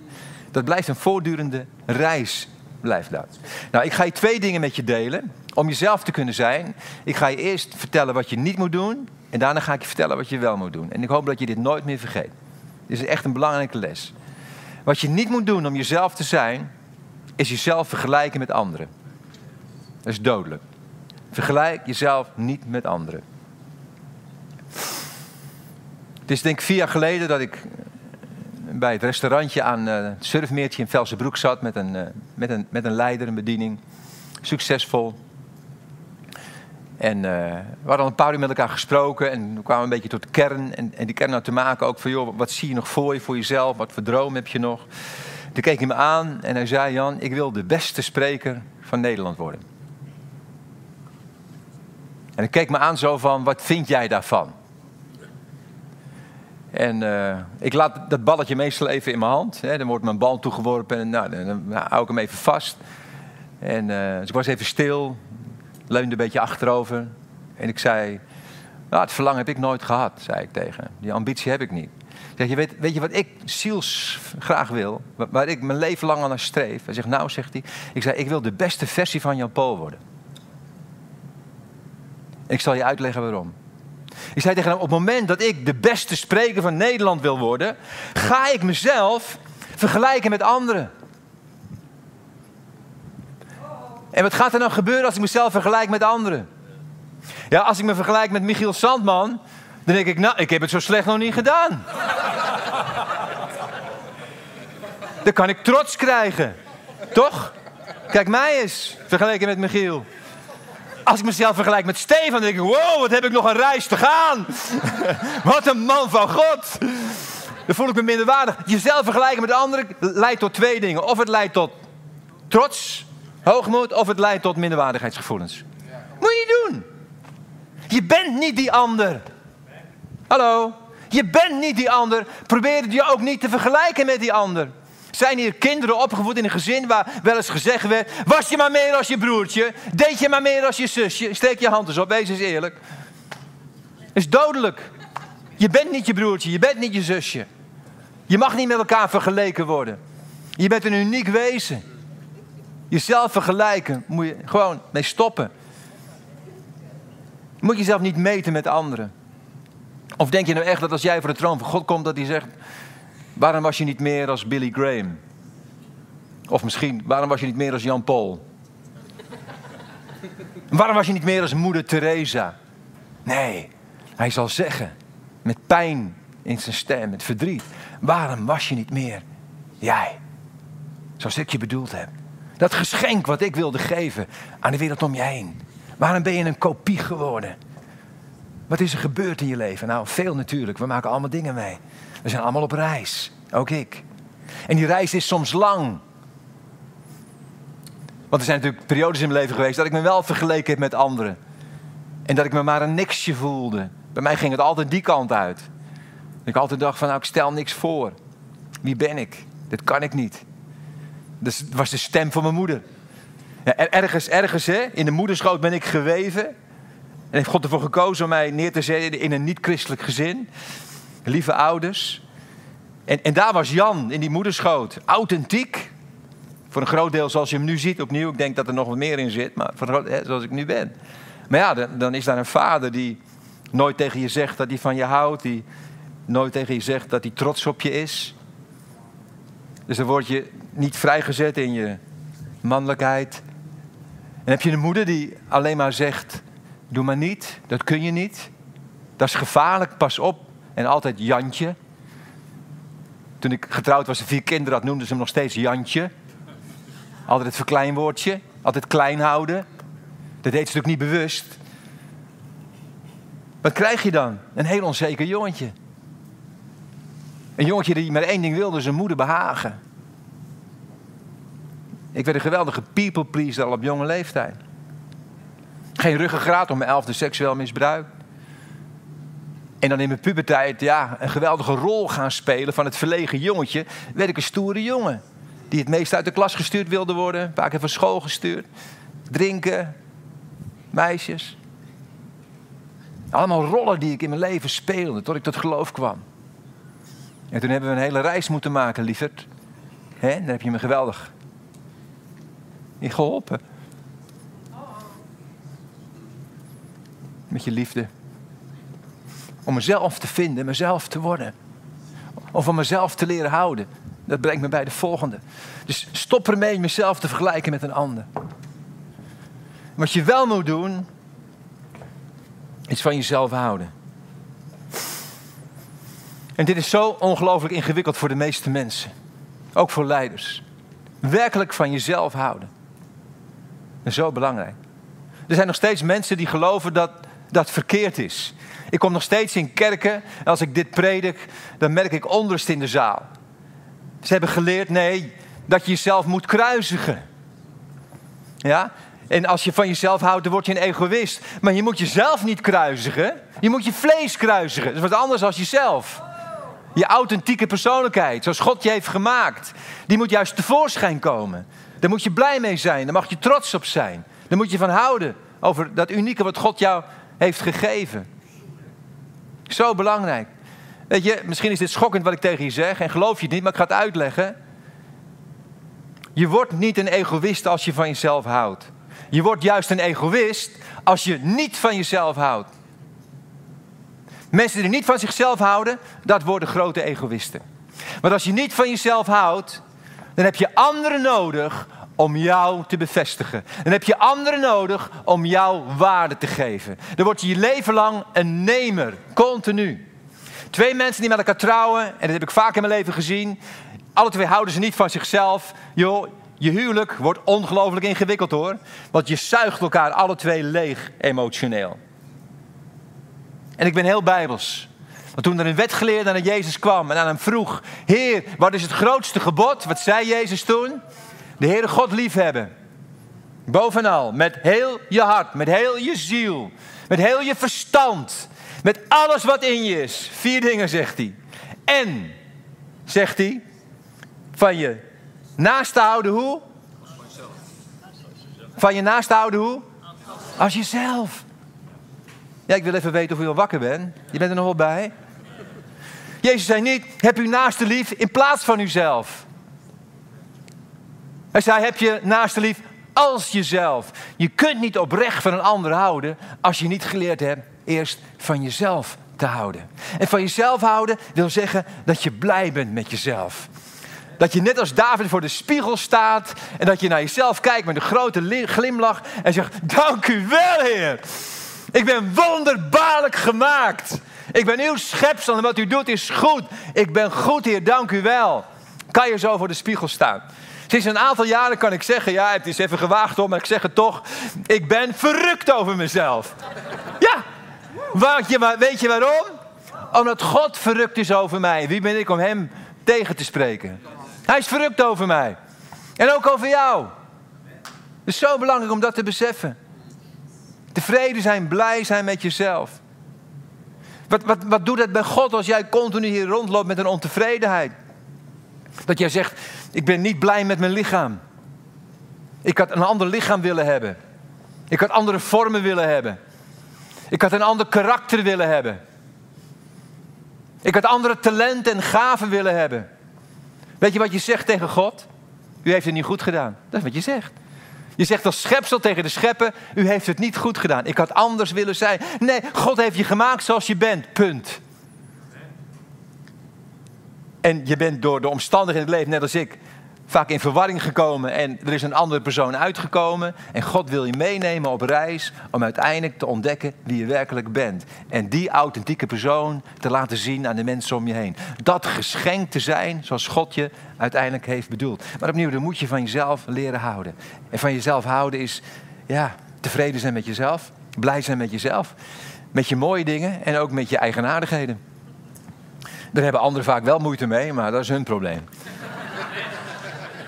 Dat blijft een voortdurende reis, blijft dat. Nou, ik ga je twee dingen met je delen om jezelf te kunnen zijn. Ik ga je eerst vertellen wat je niet moet doen. En daarna ga ik je vertellen wat je wel moet doen. En ik hoop dat je dit nooit meer vergeet. Dit is echt een belangrijke les. Wat je niet moet doen om jezelf te zijn, is jezelf vergelijken met anderen. Dat is dodelijk. Vergelijk jezelf niet met anderen. Het is denk ik vier jaar geleden dat ik bij het restaurantje aan uh, het surfmeertje in Velsenbroek zat met een, uh, met, een, met een leider, een bediening. Succesvol. En uh, we hadden een paar uur met elkaar gesproken en we kwamen een beetje tot de kern. En, en die kern had te maken ook van, joh, wat zie je nog voor je, voor jezelf? Wat voor droom heb je nog? Toen keek hij me aan en hij zei, Jan, ik wil de beste spreker van Nederland worden. En ik keek me aan zo van, wat vind jij daarvan? En uh, ik laat dat balletje meestal even in mijn hand. Hè. Dan wordt mijn bal toegeworpen en nou, dan, dan, hou ik hem even vast. En uh, dus ik was even stil, leunde een beetje achterover. En ik zei, nou, het verlangen heb ik nooit gehad, zei ik tegen Die ambitie heb ik niet. Zeg, je weet, weet je wat ik ziels graag wil? Waar ik mijn leven lang aan streef? Hij zegt, nou, zegt hij. Ik zei, ik wil de beste versie van Jan Paul worden. En ik zal je uitleggen waarom. Ik zei tegen hem, op het moment dat ik de beste spreker van Nederland wil worden, ga ik mezelf vergelijken met anderen. En wat gaat er nou gebeuren als ik mezelf vergelijk met anderen? Ja, als ik me vergelijk met Michiel Sandman, dan denk ik, nou, ik heb het zo slecht nog niet gedaan. dan kan ik trots krijgen. Toch? Kijk mij eens, vergeleken met Michiel. Als ik mezelf vergelijk met Stefan, dan denk ik, wow, wat heb ik nog een reis te gaan. wat een man van God. Dan voel ik me minder waardig. Jezelf vergelijken met anderen leidt tot twee dingen. Of het leidt tot trots, hoogmoed, of het leidt tot minderwaardigheidsgevoelens. Moet je niet doen. Je bent niet die ander. Hallo? Je bent niet die ander. Probeer je ook niet te vergelijken met die ander. Zijn hier kinderen opgevoed in een gezin waar wel eens gezegd werd: was je maar meer als je broertje? Deed je maar meer als je zusje? Steek je hand eens op, wees eens eerlijk. is dodelijk. Je bent niet je broertje, je bent niet je zusje. Je mag niet met elkaar vergeleken worden. Je bent een uniek wezen. Jezelf vergelijken, moet je gewoon mee stoppen. Moet jezelf niet meten met anderen. Of denk je nou echt dat als jij voor de troon van God komt, dat hij zegt: Waarom was je niet meer als Billy Graham? Of misschien, waarom was je niet meer als Jan Paul? waarom was je niet meer als moeder Teresa? Nee, hij zal zeggen, met pijn in zijn stem, met verdriet. Waarom was je niet meer jij? Zoals ik je bedoeld heb. Dat geschenk wat ik wilde geven aan de wereld om je heen. Waarom ben je een kopie geworden? Wat is er gebeurd in je leven? Nou, veel natuurlijk. We maken allemaal dingen mee. We zijn allemaal op reis. Ook ik. En die reis is soms lang. Want er zijn natuurlijk periodes in mijn leven geweest dat ik me wel vergeleken heb met anderen. En dat ik me maar een niksje voelde. Bij mij ging het altijd die kant uit. Dat ik altijd dacht van nou ik stel niks voor. Wie ben ik? Dit kan ik niet. Dat was de stem van mijn moeder. Ergens, ergens hè, in de moederschoot ben ik geweven. En heeft God ervoor gekozen om mij neer te zetten in een niet-christelijk gezin. Lieve ouders. En, en daar was Jan in die moederschoot. Authentiek. Voor een groot deel zoals je hem nu ziet opnieuw. Ik denk dat er nog wat meer in zit, maar voor hè, zoals ik nu ben. Maar ja, dan, dan is daar een vader die nooit tegen je zegt dat hij van je houdt. Die nooit tegen je zegt dat hij trots op je is. Dus dan word je niet vrijgezet in je mannelijkheid. En heb je een moeder die alleen maar zegt: Doe maar niet, dat kun je niet. Dat is gevaarlijk, pas op. En altijd Jantje. Toen ik getrouwd was en vier kinderen had, noemden ze hem nog steeds Jantje. Altijd het verkleinwoordje, altijd klein houden. Dat deed ze natuurlijk niet bewust. Wat krijg je dan? Een heel onzeker jongetje. Een jongetje die maar één ding wilde, zijn moeder behagen. Ik werd een geweldige people pleaser al op jonge leeftijd. Geen ruggengraat om mijn elfde seksueel misbruik. En dan in mijn puberteit ja, een geweldige rol gaan spelen van het verlegen jongetje. Werd ik een stoere jongen. Die het meest uit de klas gestuurd wilde worden. Een paar keer van school gestuurd. Drinken. Meisjes. Allemaal rollen die ik in mijn leven speelde tot ik tot geloof kwam. En toen hebben we een hele reis moeten maken, lieverd. Hè? Daar heb je me geweldig in geholpen. Met je liefde. Om mezelf te vinden, mezelf te worden. Om mezelf te leren houden. Dat brengt me bij de volgende. Dus stop ermee mezelf te vergelijken met een ander. Wat je wel moet doen, is van jezelf houden. En dit is zo ongelooflijk ingewikkeld voor de meeste mensen. Ook voor leiders. Werkelijk van jezelf houden. En zo belangrijk. Er zijn nog steeds mensen die geloven dat dat verkeerd is. Ik kom nog steeds in kerken en als ik dit predik, dan merk ik onrust in de zaal. Ze hebben geleerd, nee, dat je jezelf moet kruisigen. Ja? En als je van jezelf houdt, dan word je een egoïst. Maar je moet jezelf niet kruisigen. Je moet je vlees kruisigen. Dat is wat anders dan jezelf. Je authentieke persoonlijkheid, zoals God je heeft gemaakt. Die moet juist tevoorschijn komen. Daar moet je blij mee zijn. Daar mag je trots op zijn. Daar moet je van houden. Over dat unieke wat God jou heeft gegeven. Zo belangrijk. Weet je, misschien is dit schokkend wat ik tegen je zeg. En geloof je het niet, maar ik ga het uitleggen. Je wordt niet een egoïst als je van jezelf houdt. Je wordt juist een egoïst als je niet van jezelf houdt. Mensen die niet van zichzelf houden, dat worden grote egoïsten. Maar als je niet van jezelf houdt, dan heb je anderen nodig om jou te bevestigen. Dan heb je anderen nodig om jou waarde te geven. Dan word je je leven lang een nemer, continu. Twee mensen die met elkaar trouwen, en dat heb ik vaak in mijn leven gezien. Alle twee houden ze niet van zichzelf. Joh, je huwelijk wordt ongelooflijk ingewikkeld hoor. Want je zuigt elkaar alle twee leeg emotioneel. En ik ben heel bijbels. Want toen er een wetgeleerde naar Jezus kwam en aan hem vroeg: Heer, wat is het grootste gebod? Wat zei Jezus toen? De Heere God liefhebben. Bovenal, met heel je hart, met heel je ziel, met heel je verstand, met alles wat in je is. Vier dingen zegt hij. En, zegt hij, van je naaste houden hoe? Van je naaste houden hoe? Als jezelf. Ja, ik wil even weten of u al wakker bent. Je bent er nog wel bij. Jezus zei niet, heb uw naaste lief in plaats van uzelf. Hij zei, heb je naaste lief als jezelf. Je kunt niet oprecht van een ander houden als je niet geleerd hebt eerst van jezelf te houden. En van jezelf houden wil zeggen dat je blij bent met jezelf. Dat je net als David voor de spiegel staat en dat je naar jezelf kijkt met een grote glimlach en zegt: Dank u wel, Heer. Ik ben wonderbaarlijk gemaakt. Ik ben uw schepsel en wat u doet is goed. Ik ben goed, Heer, dank u wel. Kan je zo voor de spiegel staan? Sinds een aantal jaren kan ik zeggen, ja, het is even gewaagd hoor, maar ik zeg het toch. Ik ben verrukt over mezelf. Ja, weet je waarom? Omdat God verrukt is over mij. Wie ben ik om hem tegen te spreken? Hij is verrukt over mij. En ook over jou. Het is zo belangrijk om dat te beseffen. Tevreden zijn, blij zijn met jezelf. Wat, wat, wat doet het bij God als jij continu hier rondloopt met een ontevredenheid? Dat jij zegt, ik ben niet blij met mijn lichaam. Ik had een ander lichaam willen hebben. Ik had andere vormen willen hebben. Ik had een ander karakter willen hebben. Ik had andere talenten en gaven willen hebben. Weet je wat je zegt tegen God? U heeft het niet goed gedaan. Dat is wat je zegt. Je zegt als schepsel tegen de schepper, u heeft het niet goed gedaan. Ik had anders willen zijn. Nee, God heeft je gemaakt zoals je bent. Punt. En je bent door de omstandigheden in het leven, net als ik, vaak in verwarring gekomen en er is een andere persoon uitgekomen. En God wil je meenemen op reis om uiteindelijk te ontdekken wie je werkelijk bent. En die authentieke persoon te laten zien aan de mensen om je heen. Dat geschenk te zijn zoals God je uiteindelijk heeft bedoeld. Maar opnieuw, dan moet je van jezelf leren houden. En van jezelf houden is, ja, tevreden zijn met jezelf. Blij zijn met jezelf. Met je mooie dingen en ook met je eigenaardigheden. Daar hebben anderen vaak wel moeite mee, maar dat is hun probleem.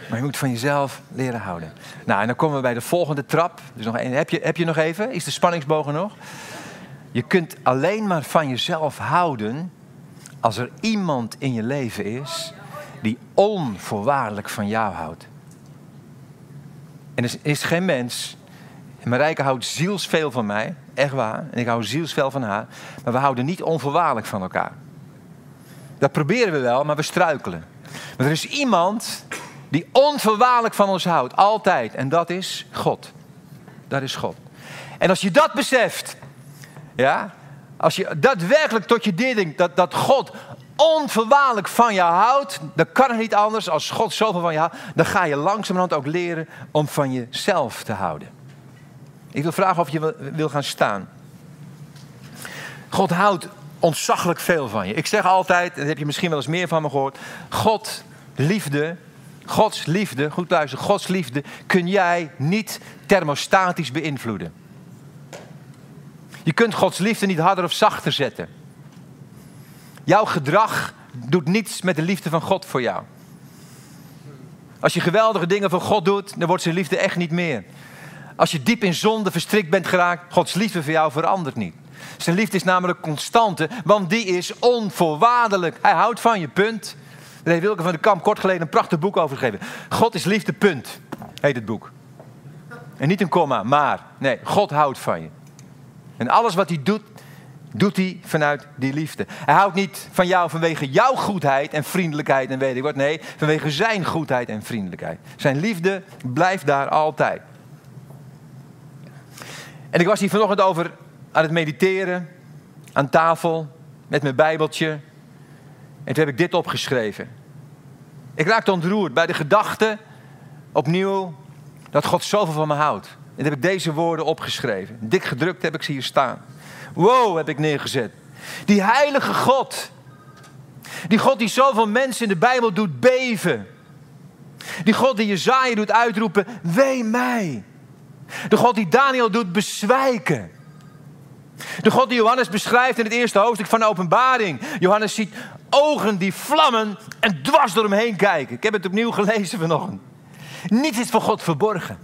Maar je moet van jezelf leren houden. Nou, en dan komen we bij de volgende trap. Dus nog één. Heb, je, heb je nog even? Is de spanningsbogen nog? Je kunt alleen maar van jezelf houden als er iemand in je leven is die onvoorwaardelijk van jou houdt. En er is geen mens. En Marijke houdt zielsveel van mij, echt waar. En ik hou zielsveel van haar. Maar we houden niet onvoorwaardelijk van elkaar. Dat proberen we wel, maar we struikelen. Maar er is iemand die onverwaarlijk van ons houdt, altijd. En dat is God. Dat is God. En als je dat beseft, ja, als je daadwerkelijk tot je denkt dat, dat God onverwaarlijk van jou houdt, dan kan het niet anders. Als God zoveel van je houdt, dan ga je langzamerhand ook leren om van jezelf te houden. Ik wil vragen of je wil gaan staan. God houdt ontzaglijk veel van je. Ik zeg altijd, en dat heb je misschien wel eens meer van me gehoord. God, liefde, Gods liefde, goed luisteren, Gods liefde kun jij niet thermostatisch beïnvloeden. Je kunt Gods liefde niet harder of zachter zetten. Jouw gedrag doet niets met de liefde van God voor jou. Als je geweldige dingen voor God doet, dan wordt zijn liefde echt niet meer. Als je diep in zonde verstrikt bent geraakt, Gods liefde voor jou verandert niet. Zijn liefde is namelijk constante, want die is onvoorwaardelijk. Hij houdt van je, punt. Daar heeft Wilke van de Kamp kort geleden een prachtig boek over geschreven. God is liefde, punt, heet het boek. En niet een komma, maar. Nee, God houdt van je. En alles wat hij doet, doet hij vanuit die liefde. Hij houdt niet van jou vanwege jouw goedheid en vriendelijkheid en weet ik wat. Nee, vanwege zijn goedheid en vriendelijkheid. Zijn liefde blijft daar altijd. En ik was hier vanochtend over aan het mediteren, aan tafel, met mijn bijbeltje. En toen heb ik dit opgeschreven. Ik raakte ontroerd bij de gedachte, opnieuw, dat God zoveel van me houdt. En toen heb ik deze woorden opgeschreven. Dik gedrukt heb ik ze hier staan. Wow, heb ik neergezet. Die heilige God. Die God die zoveel mensen in de Bijbel doet beven. Die God die Jezaja doet uitroepen, wee mij. De God die Daniel doet bezwijken. De God die Johannes beschrijft in het eerste hoofdstuk van de openbaring. Johannes ziet ogen die vlammen en dwars door hem heen kijken. Ik heb het opnieuw gelezen vanochtend. Niets is voor God verborgen.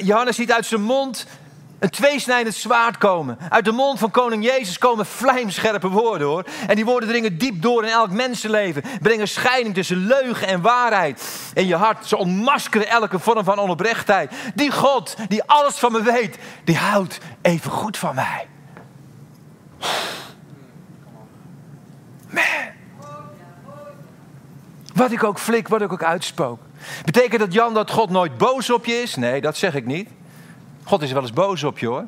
Johannes ziet uit zijn mond een tweesnijdend zwaard komen. Uit de mond van koning Jezus komen vlijmscherpe woorden hoor. En die woorden dringen diep door in elk mensenleven. Brengen scheiding tussen leugen en waarheid in je hart. Ze ontmaskeren elke vorm van onoprechtheid. Die God, die alles van me weet, die houdt even goed van mij. Man. Wat ik ook flik, wat ik ook uitspook. Betekent dat Jan dat God nooit boos op je is? Nee, dat zeg ik niet. God is wel eens boos op je hoor.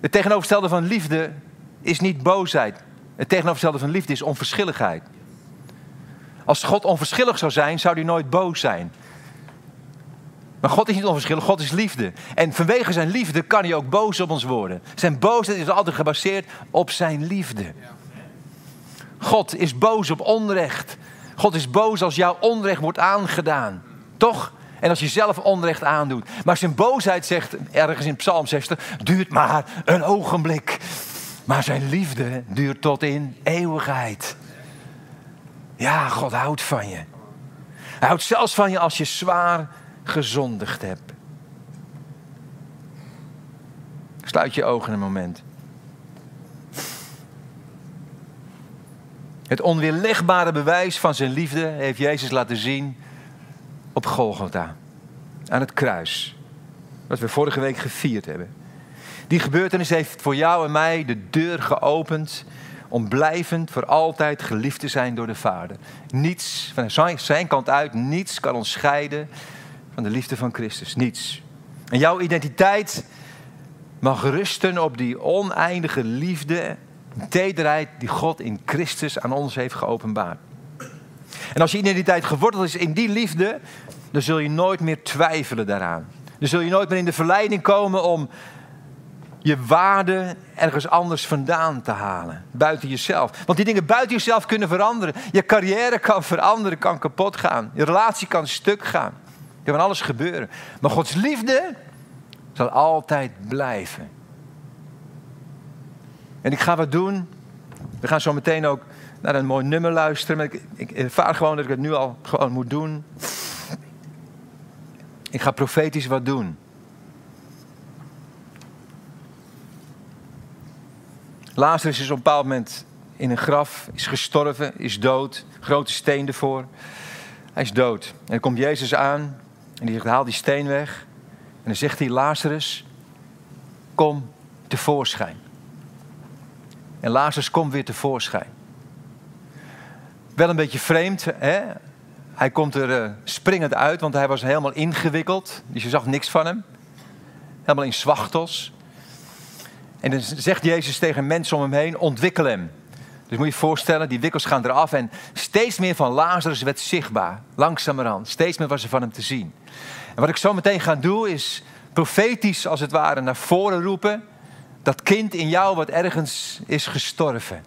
Het tegenovergestelde van liefde is niet boosheid. Het tegenovergestelde van liefde is onverschilligheid. Als God onverschillig zou zijn, zou hij nooit boos zijn. Maar God is niet onverschillig, God is liefde. En vanwege zijn liefde kan hij ook boos op ons worden. Zijn boosheid is altijd gebaseerd op zijn liefde. God is boos op onrecht. God is boos als jouw onrecht wordt aangedaan. Toch? En als je zelf onrecht aandoet. Maar zijn boosheid zegt ergens in Psalm 60, duurt maar een ogenblik. Maar zijn liefde duurt tot in eeuwigheid. Ja, God houdt van je. Hij houdt zelfs van je als je zwaar gezondigd hebt. Sluit je ogen een moment. Het onweerlegbare bewijs van zijn liefde heeft Jezus laten zien op Golgotha. Aan het kruis. Wat we vorige week gevierd hebben. Die gebeurtenis heeft voor jou en mij de deur geopend om blijvend voor altijd geliefd te zijn door de Vader. Niets, van zijn kant uit, niets kan ons scheiden van de liefde van Christus. Niets. En jouw identiteit mag rusten op die oneindige liefde tederheid die God in Christus aan ons heeft geopenbaard. En als je identiteit geworteld is in die liefde, dan zul je nooit meer twijfelen daaraan. Dan zul je nooit meer in de verleiding komen om je waarde ergens anders vandaan te halen. Buiten jezelf. Want die dingen buiten jezelf kunnen veranderen. Je carrière kan veranderen, kan kapot gaan. Je relatie kan stuk gaan. Er kan alles gebeuren. Maar Gods liefde zal altijd blijven. En ik ga wat doen. We gaan zo meteen ook naar een mooi nummer luisteren. Maar ik, ik ervaar gewoon dat ik het nu al gewoon moet doen. Ik ga profetisch wat doen. Lazarus is op een bepaald moment in een graf, is gestorven, is dood. Grote steen ervoor. Hij is dood. En dan komt Jezus aan en die zegt, haal die steen weg. En dan zegt hij, Lazarus, kom tevoorschijn. En Lazarus komt weer tevoorschijn. Wel een beetje vreemd, hè? Hij komt er uh, springend uit, want hij was helemaal ingewikkeld. Dus je zag niks van hem. Helemaal in zwachtels. En dan zegt Jezus tegen mensen om hem heen, ontwikkel hem. Dus moet je je voorstellen, die wikkels gaan eraf en steeds meer van Lazarus werd zichtbaar. Langzamerhand. Steeds meer was er van hem te zien. En wat ik zo meteen ga doen is profetisch als het ware naar voren roepen. Dat kind in jou wat ergens is gestorven.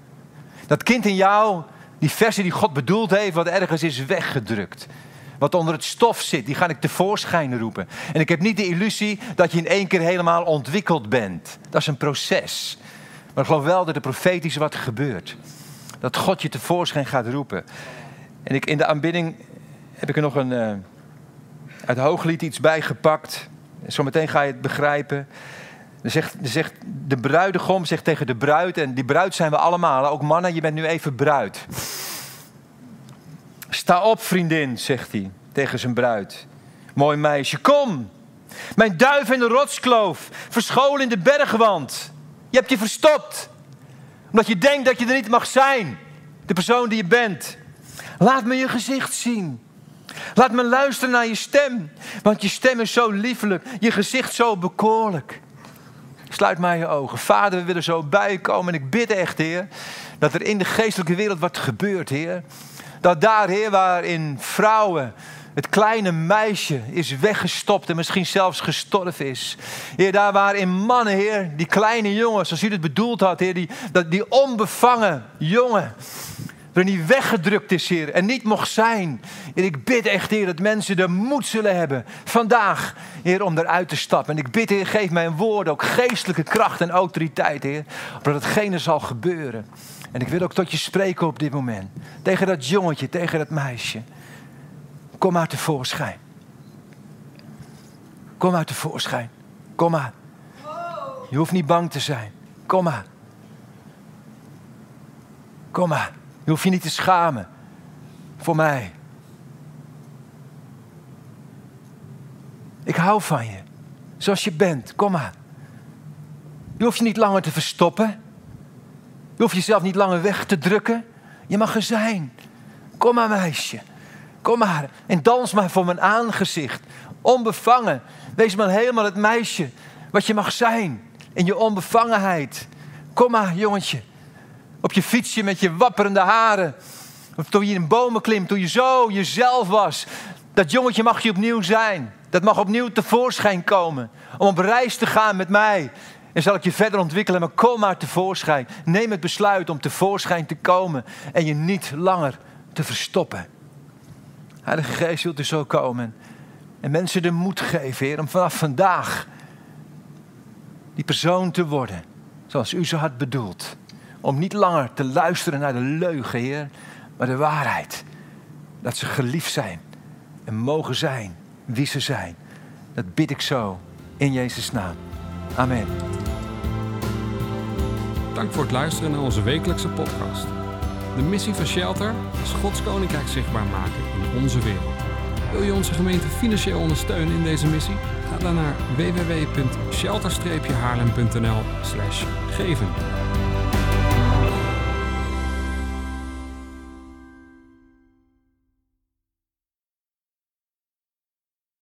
Dat kind in jou, die versie die God bedoeld heeft, wat ergens is weggedrukt. Wat onder het stof zit, die ga ik tevoorschijn roepen. En ik heb niet de illusie dat je in één keer helemaal ontwikkeld bent. Dat is een proces. Maar ik geloof wel dat er profetisch wat gebeurt. Dat God je tevoorschijn gaat roepen. En ik, in de aanbidding heb ik er nog een, uh, uit Hooglied iets bijgepakt. Zometeen ga je het begrijpen. Zegt, zegt, de bruidegom zegt tegen de bruid, en die bruid zijn we allemaal, ook mannen, je bent nu even bruid. Sta op, vriendin, zegt hij tegen zijn bruid. Mooi meisje, kom. Mijn duif in de rotskloof, verscholen in de bergwand. Je hebt je verstopt, omdat je denkt dat je er niet mag zijn, de persoon die je bent. Laat me je gezicht zien. Laat me luisteren naar je stem, want je stem is zo liefelijk, je gezicht zo bekoorlijk. Sluit maar je ogen. Vader, we willen zo bijkomen. En ik bid echt, Heer, dat er in de geestelijke wereld wat gebeurt, Heer. Dat daar, Heer, waarin vrouwen, het kleine meisje is weggestopt en misschien zelfs gestorven is. Heer, daar waarin mannen, Heer, die kleine jongen, zoals u het bedoeld had, Heer, die, die onbevangen jongen, die weggedrukt is, Heer, en niet mocht zijn. En ik bid echt, Heer, dat mensen de moed zullen hebben vandaag, Heer, om eruit te stappen. En ik bid, Heer, geef mijn woorden ook geestelijke kracht en autoriteit, Heer, opdat hetgene zal gebeuren. En ik wil ook tot je spreken op dit moment. Tegen dat jongetje, tegen dat meisje. Kom maar tevoorschijn. Kom maar tevoorschijn. Kom maar. Je hoeft niet bang te zijn. Kom maar. Kom maar. Je hoeft je niet te schamen voor mij. Ik hou van je. Zoals je bent. Kom maar. Je hoeft je niet langer te verstoppen. Je hoeft jezelf niet langer weg te drukken. Je mag er zijn. Kom maar, meisje. Kom maar. En dans maar voor mijn aangezicht. Onbevangen. Wees maar helemaal het meisje wat je mag zijn. In je onbevangenheid. Kom maar, jongetje. Op je fietsje met je wapperende haren. Of toen je in bomen klimt, toen je zo jezelf was. Dat jongetje mag je opnieuw zijn. Dat mag opnieuw tevoorschijn komen. Om op reis te gaan met mij. En zal ik je verder ontwikkelen, maar kom maar tevoorschijn. Neem het besluit om tevoorschijn te komen en je niet langer te verstoppen. Heilige Geest wilt er zo komen en mensen de moed geven, om vanaf vandaag die persoon te worden zoals u ze had bedoeld. Om niet langer te luisteren naar de leugen, Heer, maar de waarheid. Dat ze geliefd zijn en mogen zijn wie ze zijn. Dat bid ik zo in Jezus' naam. Amen. Dank voor het luisteren naar onze wekelijkse podcast. De missie van Shelter is Gods Koninkrijk zichtbaar maken in onze wereld. Wil je onze gemeente financieel ondersteunen in deze missie? Ga dan naar www.shelter-haarlem.nl geven.